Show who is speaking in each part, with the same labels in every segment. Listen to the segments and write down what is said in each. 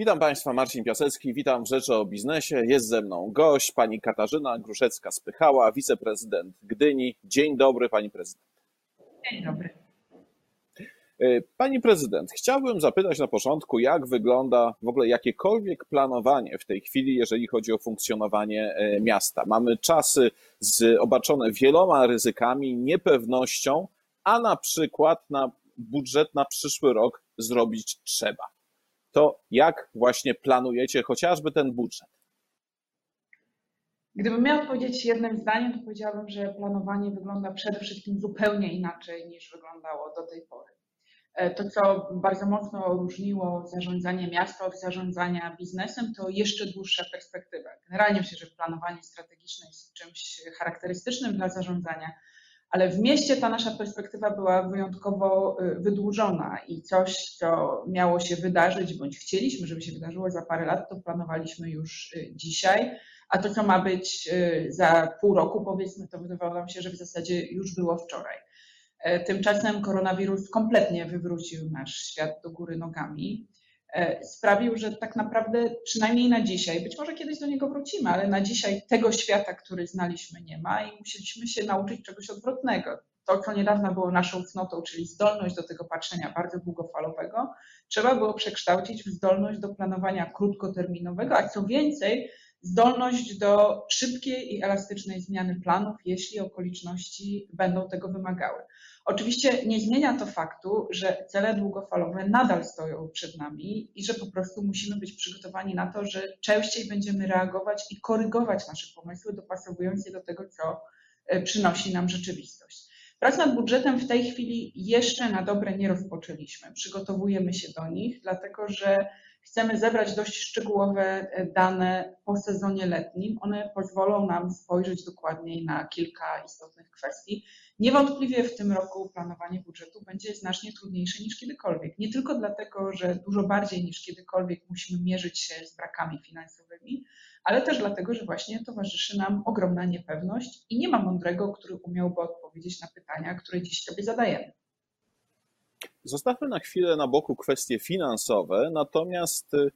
Speaker 1: Witam Państwa, Marcin Piasecki, witam w Rzeczy o Biznesie. Jest ze mną gość, pani Katarzyna Gruszecka-Spychała, wiceprezydent Gdyni. Dzień dobry, pani prezydent.
Speaker 2: Dzień dobry.
Speaker 1: E, pani prezydent, chciałbym zapytać na początku, jak wygląda w ogóle jakiekolwiek planowanie w tej chwili, jeżeli chodzi o funkcjonowanie e, miasta. Mamy czasy z, obarczone wieloma ryzykami, niepewnością, a na przykład na budżet na przyszły rok zrobić trzeba. To jak właśnie planujecie chociażby ten budżet?
Speaker 2: Gdybym miała odpowiedzieć jednym zdaniem, to powiedziałabym, że planowanie wygląda przede wszystkim zupełnie inaczej niż wyglądało do tej pory. E, to, co bardzo mocno różniło zarządzanie miasta od zarządzania biznesem, to jeszcze dłuższa perspektywa. Generalnie myślę, że planowanie strategiczne jest czymś charakterystycznym dla zarządzania, ale w mieście ta nasza perspektywa była wyjątkowo y, wydłużona i coś, co miało się wydarzyć, bądź chcieliśmy, żeby się wydarzyło za parę lat, to planowaliśmy już y, dzisiaj, a to, co ma być y, za pół roku, powiedzmy, to wydawało nam się, że w zasadzie już było wczoraj. E, tymczasem koronawirus kompletnie wywrócił nasz świat do góry nogami. E, sprawił, że tak naprawdę przynajmniej na dzisiaj, być może kiedyś do niego wrócimy, ale na dzisiaj tego świata, który znaliśmy, nie ma i musieliśmy się nauczyć czegoś odwrotnego. To, co niedawno było naszą cnotą, czyli zdolność do tego patrzenia bardzo długofalowego, trzeba było przekształcić w zdolność do planowania krótkoterminowego, a co więcej, zdolność do szybkiej i elastycznej zmiany planów, jeśli okoliczności będą tego wymagały. Oczywiście nie zmienia to faktu, że cele długofalowe nadal stoją przed nami i że po prostu musimy być przygotowani na to, że częściej będziemy reagować i korygować nasze pomysły, dopasowując je do tego, co e, przynosi nam rzeczywistość. Prac nad budżetem w tej chwili jeszcze na dobre nie rozpoczęliśmy. Przygotowujemy się do nich, dlatego że chcemy zebrać dość szczegółowe e, dane po sezonie letnim. One pozwolą nam spojrzeć dokładniej na kilka istotnych kwestii. Niewątpliwie w tym roku planowanie budżetu będzie znacznie trudniejsze niż kiedykolwiek. Nie tylko dlatego, że dużo bardziej niż kiedykolwiek musimy mierzyć się z brakami finansowymi, ale też dlatego, że właśnie towarzyszy nam ogromna niepewność i nie ma mądrego, który umiałby odpowiedzieć na pytania, które dziś sobie zadajemy.
Speaker 1: Zostawmy na chwilę na boku kwestie finansowe, natomiast y,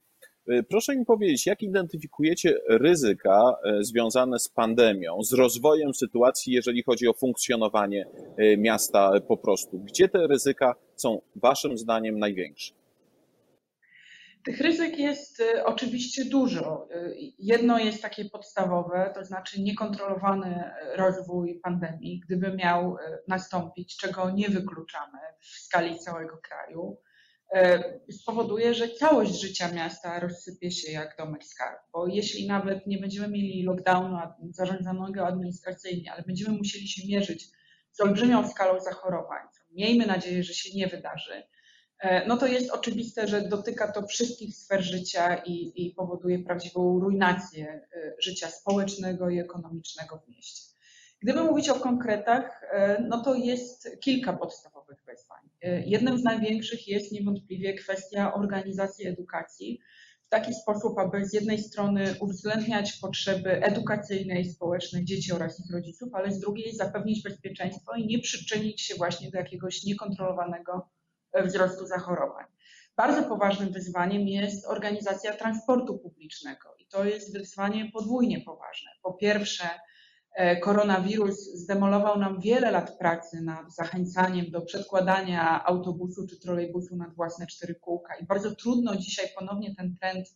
Speaker 1: y, proszę mi powiedzieć, jak identyfikujecie ryzyka y, związane z pandemią, z rozwojem sytuacji, jeżeli chodzi o funkcjonowanie miasta po prostu? Gdzie te ryzyka są Waszym zdaniem największe?
Speaker 2: Tych ryzyk jest y, oczywiście dużo. Y, jedno jest takie podstawowe, to znaczy niekontrolowany rozwój pandemii, gdyby miał y, nastąpić, czego nie wykluczamy w skali całego kraju, spowoduje, że całość życia miasta rozsypie się jak domek skarb. Bo jeśli nawet nie będziemy mieli lockdownu zarządzanego administracyjnie, ale będziemy musieli się mierzyć z olbrzymią skalą zachorowań, miejmy nadzieję, że się nie wydarzy, no to jest oczywiste, że dotyka to wszystkich sfer życia i, i powoduje prawdziwą rujnację e, życia społecznego i ekonomicznego w mieście. Gdyby mówić o konkretach, e, no to jest kilka podstawowych wyzwań. Jednym z największych jest niewątpliwie kwestia organizacji edukacji w taki sposób, aby z jednej strony uwzględniać potrzeby edukacyjne i społeczne dzieci oraz ich rodziców, ale z drugiej zapewnić bezpieczeństwo i nie przyczynić się właśnie do jakiegoś niekontrolowanego wzrostu zachorowań. Bardzo poważnym wyzwaniem jest organizacja transportu publicznego i to jest wyzwanie podwójnie poważne. Po pierwsze, e, koronawirus zdemolował nam wiele lat pracy nad zachęcaniem do przedkładania autobusu czy trolejbusu nad własne cztery kółka i bardzo trudno dzisiaj ponownie ten trend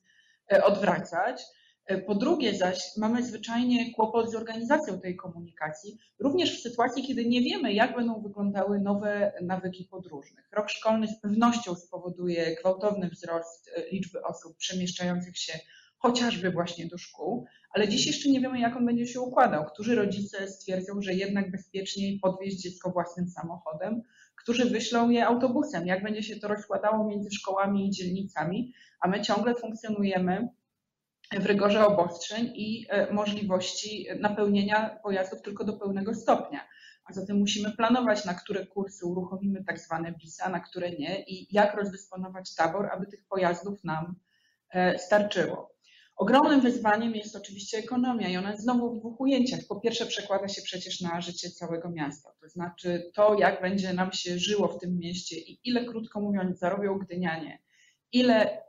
Speaker 2: e, odwracać. E, po drugie zaś mamy zwyczajnie kłopot z organizacją tej komunikacji, również w sytuacji, kiedy nie wiemy, jak będą wyglądały nowe nawyki podróżnych. Rok szkolny z pewnością spowoduje gwałtowny wzrost e, liczby osób przemieszczających się chociażby właśnie do szkół, ale dziś jeszcze nie wiemy, jak on będzie się układał. Którzy rodzice stwierdzą, że jednak bezpieczniej podwieźć dziecko własnym samochodem, którzy wyślą je autobusem, jak będzie się to rozkładało między szkołami i dzielnicami, a my ciągle funkcjonujemy w rygorze obostrzeń i e, możliwości napełnienia pojazdów tylko do pełnego stopnia. A zatem musimy planować, na które kursy uruchomimy tak zwane BISA, na które nie i jak rozdysponować tabor, aby tych pojazdów nam e, starczyło. Ogromnym wyzwaniem jest oczywiście ekonomia i ona znowu w dwóch ujęciach. Po pierwsze przekłada się przecież na życie całego miasta, to znaczy to, jak będzie nam się żyło w tym mieście i ile, krótko mówiąc, zarobią gdynianie, ile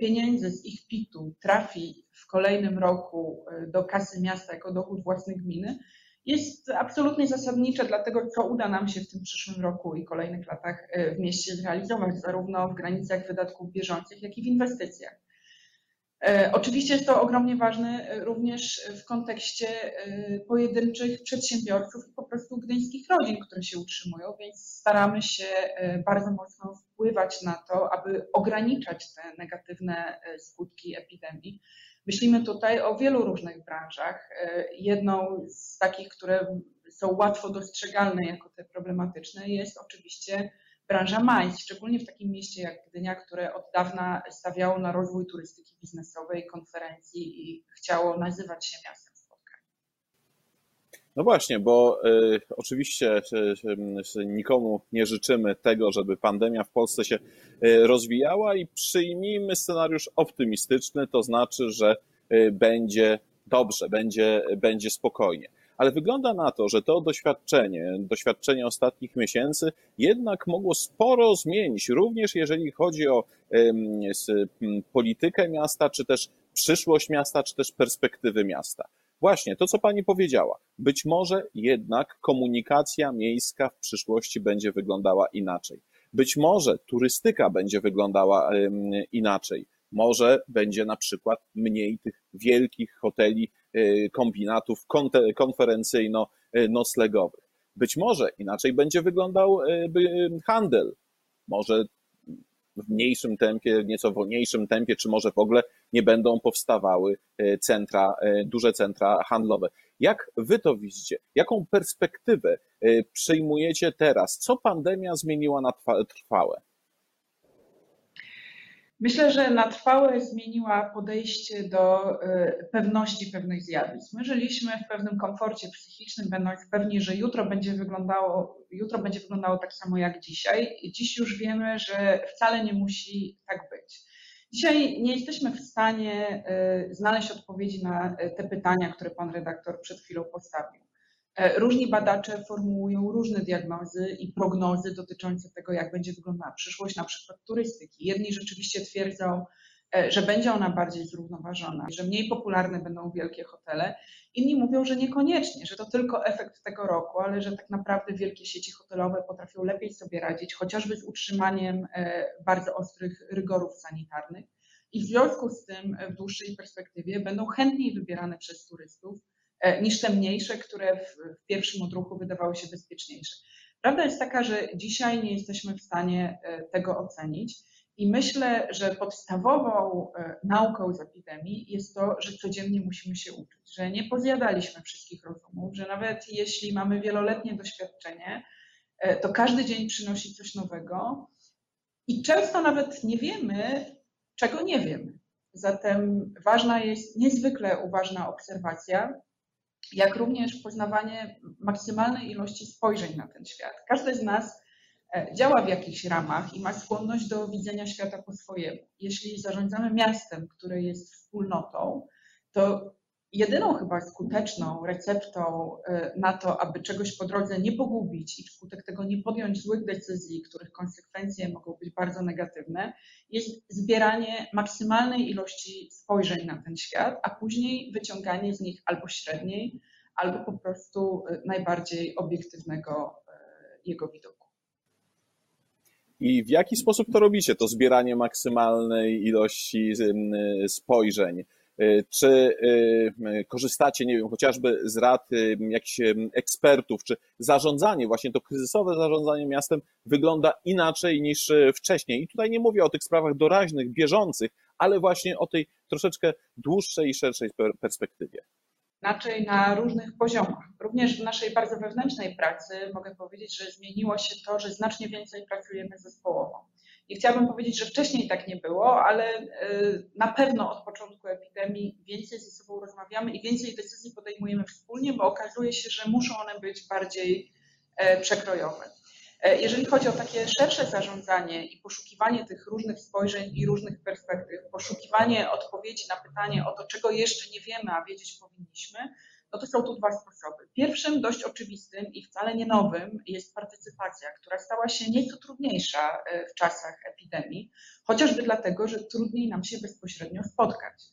Speaker 2: pieniędzy z ich PIT-u trafi w kolejnym roku do kasy miasta jako dochód własny gminy, jest absolutnie zasadnicze dla tego, co uda nam się w tym przyszłym roku i kolejnych latach w mieście zrealizować, zarówno w granicach wydatków bieżących, jak i w inwestycjach. E, oczywiście jest to ogromnie ważne e, również w kontekście e, pojedynczych przedsiębiorców i po prostu gdyńskich rodzin, które się utrzymują, więc staramy się bardzo mocno wpływać na to, aby ograniczać te negatywne skutki epidemii. Myślimy tutaj o wielu różnych branżach. Jedną z takich, które są łatwo dostrzegalne jako te problematyczne, jest oczywiście branża MAIS, szczególnie w takim mieście jak Gdynia, które od dawna stawiało na rozwój turystyki biznesowej, konferencji i chciało nazywać się miastem spotkań.
Speaker 1: No właśnie, bo y, oczywiście y, nikomu nie życzymy tego, żeby pandemia w Polsce się y, rozwijała i przyjmijmy scenariusz optymistyczny, to znaczy, że będzie dobrze, będzie, będzie spokojnie ale wygląda na to, że to doświadczenie, doświadczenie ostatnich miesięcy jednak mogło sporo zmienić, również jeżeli chodzi o politykę miasta, czy też przyszłość miasta, czy też perspektywy miasta. Właśnie to, co pani powiedziała. Być może jednak komunikacja miejska w przyszłości będzie wyglądała inaczej. Być może turystyka będzie wyglądała inaczej. Może będzie na przykład mniej tych wielkich hoteli kombinatów konferencyjno-noclegowych. Być może inaczej będzie wyglądał y, handel. Może w mniejszym tempie, nieco wolniejszym tempie, czy może w ogóle nie będą powstawały y, centra, duże centra handlowe. Jak wy to widzicie? Jaką perspektywę przyjmujecie teraz? Co pandemia zmieniła na trwałe?
Speaker 2: Myślę, że na trwałe zmieniła podejście do e, pewności pewnych zjawisk. My żyliśmy w pewnym komforcie psychicznym, będąc pewni, że jutro będzie wyglądało, jutro będzie wyglądało tak samo jak dzisiaj. Dziś już wiemy, że wcale nie musi tak być. Dzisiaj nie jesteśmy w stanie e, znaleźć odpowiedzi na e, te pytania, które pan redaktor przed chwilą postawił. E, różni badacze formułują różne diagnozy i prognozy dotyczące tego, jak będzie wyglądała przyszłość, na przykład turystyki. Jedni rzeczywiście twierdzą, e, że będzie ona bardziej zrównoważona, że mniej popularne będą wielkie hotele. Inni mówią, że niekoniecznie, że to tylko efekt tego roku, ale że tak naprawdę wielkie sieci hotelowe potrafią lepiej sobie radzić, chociażby z utrzymaniem e, bardzo ostrych rygorów sanitarnych. I w związku z tym w dłuższej perspektywie będą chętniej wybierane przez turystów niż te mniejsze, które w, w pierwszym odruchu wydawały się bezpieczniejsze. Prawda jest taka, że dzisiaj nie jesteśmy w stanie e, tego ocenić. I myślę, że podstawową e, nauką z epidemii jest to, że codziennie musimy się uczyć, że nie pozjadaliśmy wszystkich rozumów, że nawet jeśli mamy wieloletnie doświadczenie, to każdy dzień przynosi coś nowego i często nawet nie wiemy, czego nie wiemy. Zatem ważna jest niezwykle uważna obserwacja, jak również poznawanie maksymalnej ilości spojrzeń na ten świat. Każdy z nas e, działa w jakichś ramach i ma skłonność do widzenia świata po swojemu. Jeśli zarządzamy miastem, które jest wspólnotą, to jedyną chyba skuteczną receptą e, na to, aby czegoś po drodze nie pogubić i wskutek tego nie podjąć złych decyzji, których konsekwencje mogą być bardzo negatywne, jest zbieranie maksymalnej ilości spojrzeń na ten świat, a później wyciąganie z nich albo średniej, albo po prostu e, najbardziej obiektywnego e, jego widoku.
Speaker 1: I w jaki sposób to robicie, to zbieranie maksymalnej ilości spojrzeń? Y, czy y, korzystacie, nie wiem, chociażby z rad y, jakichś ekspertów, czy zarządzanie, właśnie to kryzysowe zarządzanie miastem wygląda inaczej niż wcześniej. I tutaj nie mówię o tych sprawach doraźnych, bieżących, ale właśnie o tej troszeczkę dłuższej i szerszej perspektywie.
Speaker 2: Inaczej na różnych poziomach. Również w naszej bardzo wewnętrznej pracy mogę powiedzieć, że zmieniło się to, że znacznie więcej pracujemy zespołowo. I chciałabym powiedzieć, że wcześniej tak nie było, ale y, na pewno od początku epidemii więcej ze sobą rozmawiamy i więcej decyzji podejmujemy wspólnie, bo okazuje się, że muszą one być bardziej e, przekrojowe. E, jeżeli chodzi o takie szersze zarządzanie i poszukiwanie tych różnych spojrzeń i różnych perspektyw, poszukiwanie odpowiedzi na pytanie o to, czego jeszcze nie wiemy, a wiedzieć powinniśmy, no to są tu dwa sposoby. Pierwszym, dość oczywistym i wcale nie nowym, jest partycypacja, która stała się nieco trudniejsza e, w czasach epidemii, chociażby dlatego, że trudniej nam się bezpośrednio spotkać.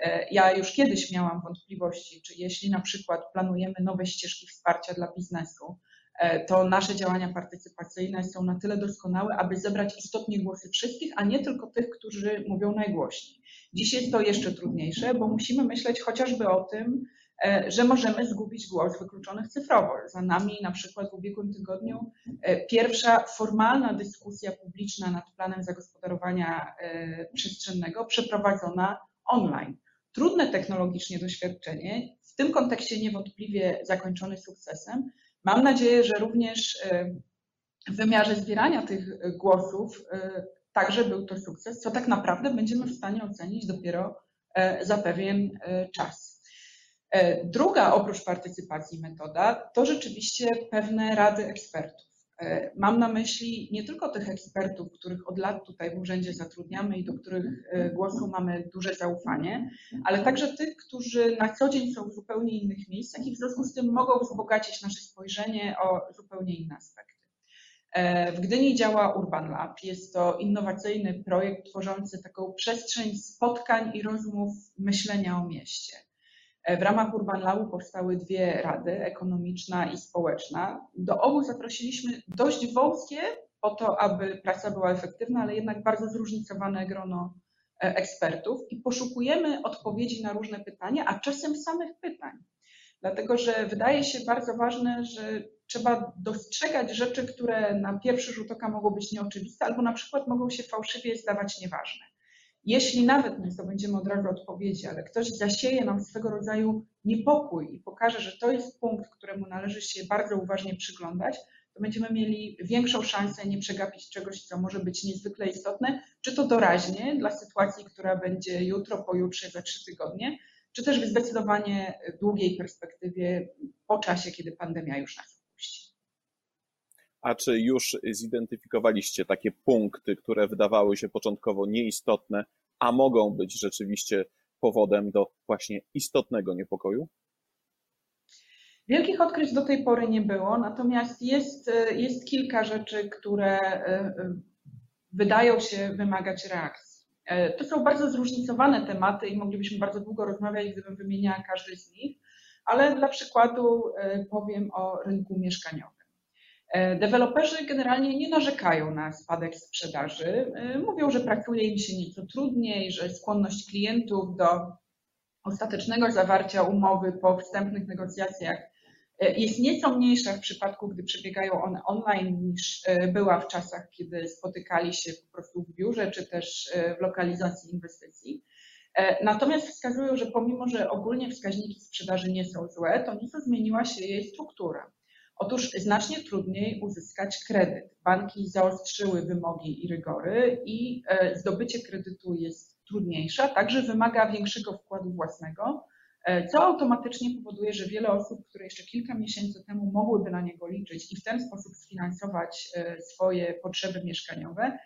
Speaker 2: E, ja już kiedyś miałam wątpliwości, czy jeśli na przykład planujemy nowe ścieżki wsparcia dla biznesu, e, to nasze działania partycypacyjne są na tyle doskonałe, aby zebrać istotnie głosy wszystkich, a nie tylko tych, którzy mówią najgłośniej. Dziś jest to jeszcze trudniejsze, bo musimy myśleć chociażby o tym, że możemy zgubić głos wykluczonych cyfrowo. Za nami na przykład w ubiegłym tygodniu pierwsza formalna dyskusja publiczna nad planem zagospodarowania przestrzennego przeprowadzona online trudne technologicznie doświadczenie, w tym kontekście niewątpliwie zakończony sukcesem. Mam nadzieję, że również e, w wymiarze zbierania tych głosów e, także był to sukces, co tak naprawdę będziemy w stanie ocenić dopiero e, za pewien czas. Druga oprócz partycypacji metoda to rzeczywiście pewne rady ekspertów. E, mam na myśli nie tylko tych ekspertów, których od lat tutaj w urzędzie zatrudniamy i do których e, głosu mamy duże zaufanie, ale także tych, którzy na co dzień są w zupełnie innych miejscach i w związku z tym mogą wzbogacić nasze spojrzenie o zupełnie inne aspekty. E, w Gdyni działa Urban Lab. Jest to innowacyjny projekt tworzący taką przestrzeń spotkań i rozmów myślenia o mieście. W ramach Urban Labu powstały dwie rady, ekonomiczna i społeczna. Do obu zaprosiliśmy dość wąskie po to, aby praca była efektywna, ale jednak bardzo zróżnicowane grono e, ekspertów i poszukujemy odpowiedzi na różne pytania, a czasem samych pytań. Dlatego, że wydaje się bardzo ważne, że trzeba dostrzegać rzeczy, które na pierwszy rzut oka mogą być nieoczywiste, albo na przykład mogą się fałszywie zdawać nieważne. Jeśli nawet nie zdobędziemy od razu odpowiedzi, ale ktoś zasieje nam swego rodzaju niepokój i pokaże, że to jest punkt, któremu należy się bardzo uważnie przyglądać, to będziemy mieli większą szansę nie przegapić czegoś, co może być niezwykle istotne, czy to doraźnie dla sytuacji, która będzie jutro, pojutrze, za trzy tygodnie, czy też w zdecydowanie długiej perspektywie po czasie, kiedy pandemia już nas
Speaker 1: a czy już zidentyfikowaliście takie punkty, które wydawały się początkowo nieistotne, a mogą być rzeczywiście powodem do właśnie istotnego niepokoju?
Speaker 2: Wielkich odkryć do tej pory nie było, natomiast jest, jest kilka rzeczy, które e, e, wydają się wymagać reakcji. E, to są bardzo zróżnicowane tematy i moglibyśmy bardzo długo rozmawiać, gdybym wymieniała każdy z nich, ale dla przykładu powiem o rynku mieszkaniowym. E, deweloperzy generalnie nie narzekają na spadek sprzedaży. E, mówią, że pracuje im się nieco trudniej, że skłonność klientów do ostatecznego zawarcia umowy po wstępnych negocjacjach e, jest nieco mniejsza w przypadku, gdy przebiegają one online niż była w czasach, kiedy spotykali się po prostu w biurze czy też w lokalizacji inwestycji. Natomiast wskazują, że pomimo, że ogólnie wskaźniki sprzedaży nie są złe, to nieco zmieniła się jej struktura. Otóż znacznie trudniej uzyskać kredyt. Banki zaostrzyły wymogi i rygory i e, zdobycie kredytu jest trudniejsze, także wymaga większego wkładu własnego, e, co automatycznie powoduje, że wiele osób, które jeszcze kilka miesięcy temu mogłyby na niego liczyć i w ten sposób sfinansować e, swoje potrzeby mieszkaniowe,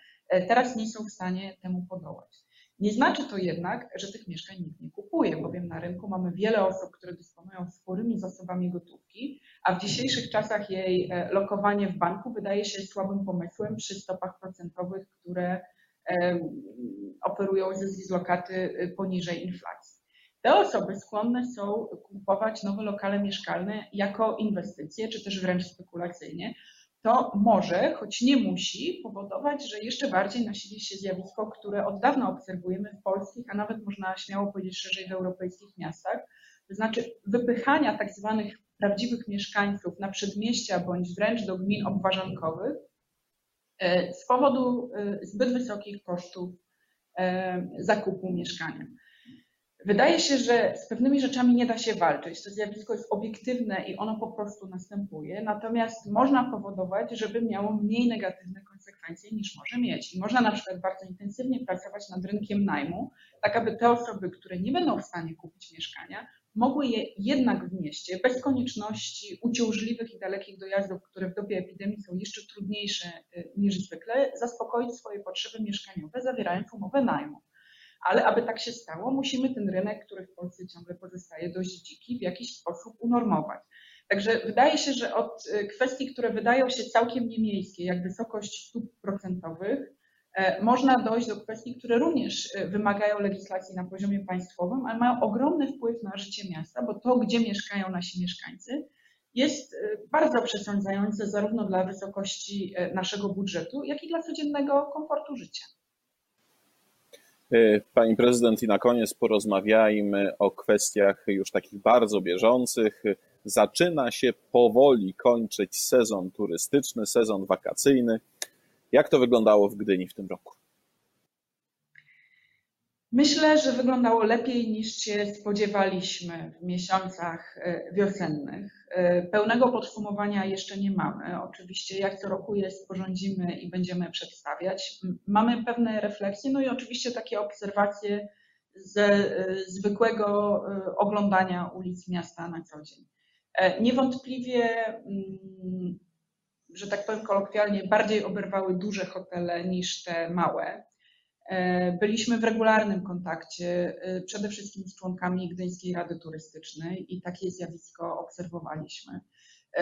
Speaker 2: teraz nie są w stanie temu podołać. Nie znaczy to jednak, że tych mieszkań nikt nie kupuje, bowiem na rynku mamy wiele osób, które dysponują sporymi zasobami gotówki, a w dzisiejszych czasach jej e, lokowanie w banku wydaje się słabym pomysłem przy stopach procentowych, które operują z lokaty e, poniżej inflacji. Te osoby skłonne są kupować nowe lokale mieszkalne jako inwestycje, czy też wręcz spekulacyjnie, to może, choć nie musi, powodować, że jeszcze bardziej nasili się zjawisko, które od dawna obserwujemy w polskich, a nawet można śmiało powiedzieć szerzej w europejskich miastach, to znaczy wypychania tak zwanych prawdziwych mieszkańców na przedmieścia bądź wręcz do gmin obwarzankowych e, z powodu e, zbyt wysokich kosztów e, zakupu mieszkania. Wydaje się, że z pewnymi rzeczami nie da się walczyć. To zjawisko jest obiektywne i ono po prostu następuje, natomiast można powodować, żeby miało mniej negatywne konsekwencje niż może mieć. I można na przykład bardzo intensywnie pracować nad rynkiem najmu, tak aby te osoby, które nie będą w stanie kupić mieszkania, mogły je jednak w mieście, bez konieczności uciążliwych i dalekich dojazdów, które w dobie epidemii są jeszcze trudniejsze y, niż zwykle, zaspokoić swoje potrzeby mieszkaniowe, zawierając umowę najmu. Ale aby tak się stało, musimy ten rynek, który w Polsce ciągle pozostaje dość dziki, w jakiś sposób unormować. Także wydaje się, że od y, kwestii, które wydają się całkiem niemiejskie, jak wysokość stóp procentowych, e, można dojść do kwestii, które również y, wymagają legislacji na poziomie państwowym, ale mają ogromny wpływ na życie miasta, bo to, gdzie mieszkają nasi mieszkańcy, jest y, bardzo przesądzające zarówno dla wysokości naszego budżetu, jak i dla codziennego komfortu życia.
Speaker 1: Pani prezydent, i na koniec porozmawiajmy o kwestiach już takich bardzo bieżących zaczyna się powoli kończyć sezon turystyczny, sezon wakacyjny. Jak to wyglądało w Gdyni w tym roku?
Speaker 2: Myślę, że wyglądało lepiej niż się spodziewaliśmy w miesiącach e, wiosennych. E, pełnego podsumowania jeszcze nie mamy. Oczywiście, jak co roku je sporządzimy i będziemy przedstawiać. Mamy pewne refleksje, no i oczywiście takie obserwacje ze e, zwykłego oglądania ulic miasta na co dzień. Niewątpliwie, mm, że tak powiem kolokwialnie, bardziej oberwały duże hotele niż te małe. E, byliśmy w regularnym kontakcie e, przede wszystkim z członkami Gdyńskiej Rady Turystycznej i takie zjawisko obserwowaliśmy.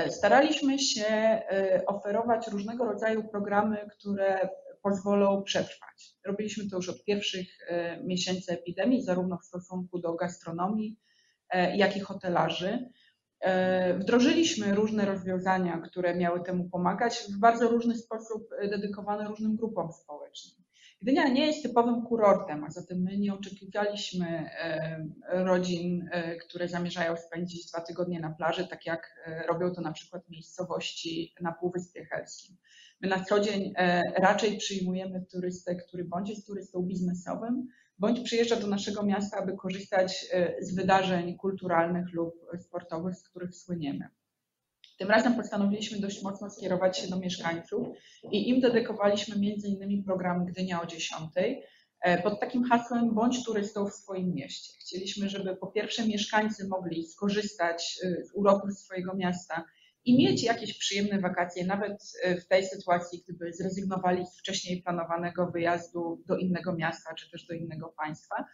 Speaker 2: Staraliśmy się oferować różnego rodzaju programy, które pozwolą przetrwać. Robiliśmy to już od pierwszych miesięcy epidemii, zarówno w stosunku do gastronomii, jak i hotelarzy. E, wdrożyliśmy różne rozwiązania, które miały temu pomagać, w bardzo różny sposób dedykowane różnym grupom społecznym. Gdynia nie jest typowym kurortem, a zatem my nie oczekiwaliśmy e, rodzin, e, które zamierzają spędzić dwa tygodnie na plaży, tak jak robią to na przykład miejscowości na Półwyspie Helskim. My na co dzień raczej przyjmujemy turystę, który bądź jest turystą biznesowym, bądź przyjeżdża do naszego miasta, aby korzystać e, z wydarzeń kulturalnych lub sportowych, z których słyniemy. Tym razem postanowiliśmy dość mocno skierować się do mieszkańców i im dedykowaliśmy innymi program Gdynia o 10 e, pod takim hasłem bądź turystą w swoim mieście. Chcieliśmy, żeby po pierwsze mieszkańcy mogli skorzystać e, z uroku swojego miasta i mieć jakieś przyjemne wakacje, nawet e, w tej sytuacji, gdyby zrezygnowali z wcześniej planowanego wyjazdu do innego miasta czy też do innego państwa.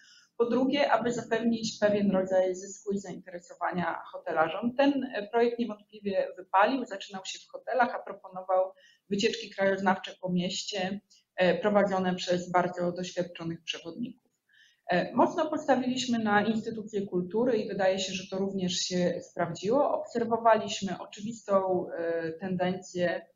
Speaker 2: Po drugie, aby zapewnić pewien rodzaj zysku i zainteresowania hotelarzom. Ten e, projekt niewątpliwie wypalił, zaczynał się w hotelach, a proponował wycieczki krajoznawcze po mieście e, prowadzone przez bardzo doświadczonych przewodników. E, mocno postawiliśmy na instytucje kultury i wydaje się, że to również się sprawdziło. Obserwowaliśmy oczywistą tendencję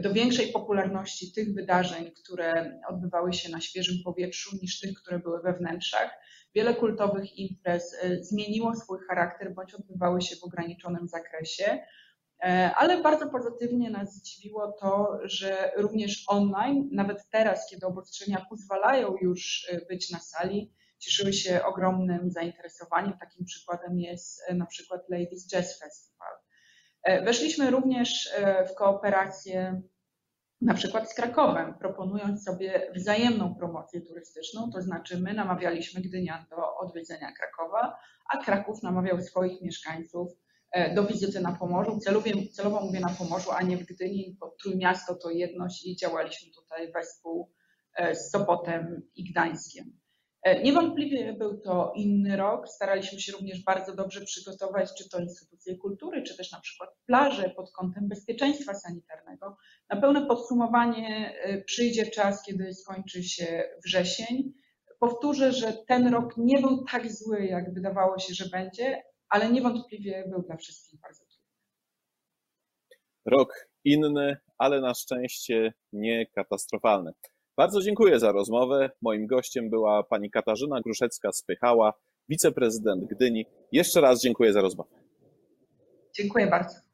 Speaker 2: do większej popularności tych wydarzeń, które odbywały się na świeżym powietrzu, niż tych, które były we wnętrzach. Wiele kultowych imprez e, zmieniło swój charakter bądź odbywały się w ograniczonym zakresie. Ale bardzo pozytywnie nas zdziwiło to, że również online, nawet teraz, kiedy obostrzenia pozwalają już być na sali, cieszyły się ogromnym zainteresowaniem. Takim przykładem jest e, na przykład Ladies Jazz Festival. E, weszliśmy również e, w kooperację na przykład z Krakowem, proponując sobie wzajemną promocję turystyczną, to znaczy my namawialiśmy Gdynian do odwiedzenia Krakowa, a Kraków namawiał swoich mieszkańców do wizyty na Pomorzu. Celowo, mówię na Pomorzu, a nie w Gdyni, bo Trójmiasto to jedność i działaliśmy tutaj wespół z Sopotem i Gdańskiem. E, niewątpliwie był to inny rok. Staraliśmy się również bardzo dobrze przygotować, czy to instytucje kultury, czy też na przykład plaże pod kątem bezpieczeństwa sanitarnego. Na pełne podsumowanie e, przyjdzie czas, kiedy skończy się wrzesień. Powtórzę, że ten rok nie był tak zły, jak wydawało się, że będzie, ale niewątpliwie był dla wszystkich bardzo trudny.
Speaker 1: Rok inny, ale na szczęście nie katastrofalny. Bardzo dziękuję za rozmowę. Moim gościem była pani Katarzyna Gruszecka-Spychała, wiceprezydent Gdyni. Jeszcze raz dziękuję za rozmowę.
Speaker 2: Dziękuję bardzo.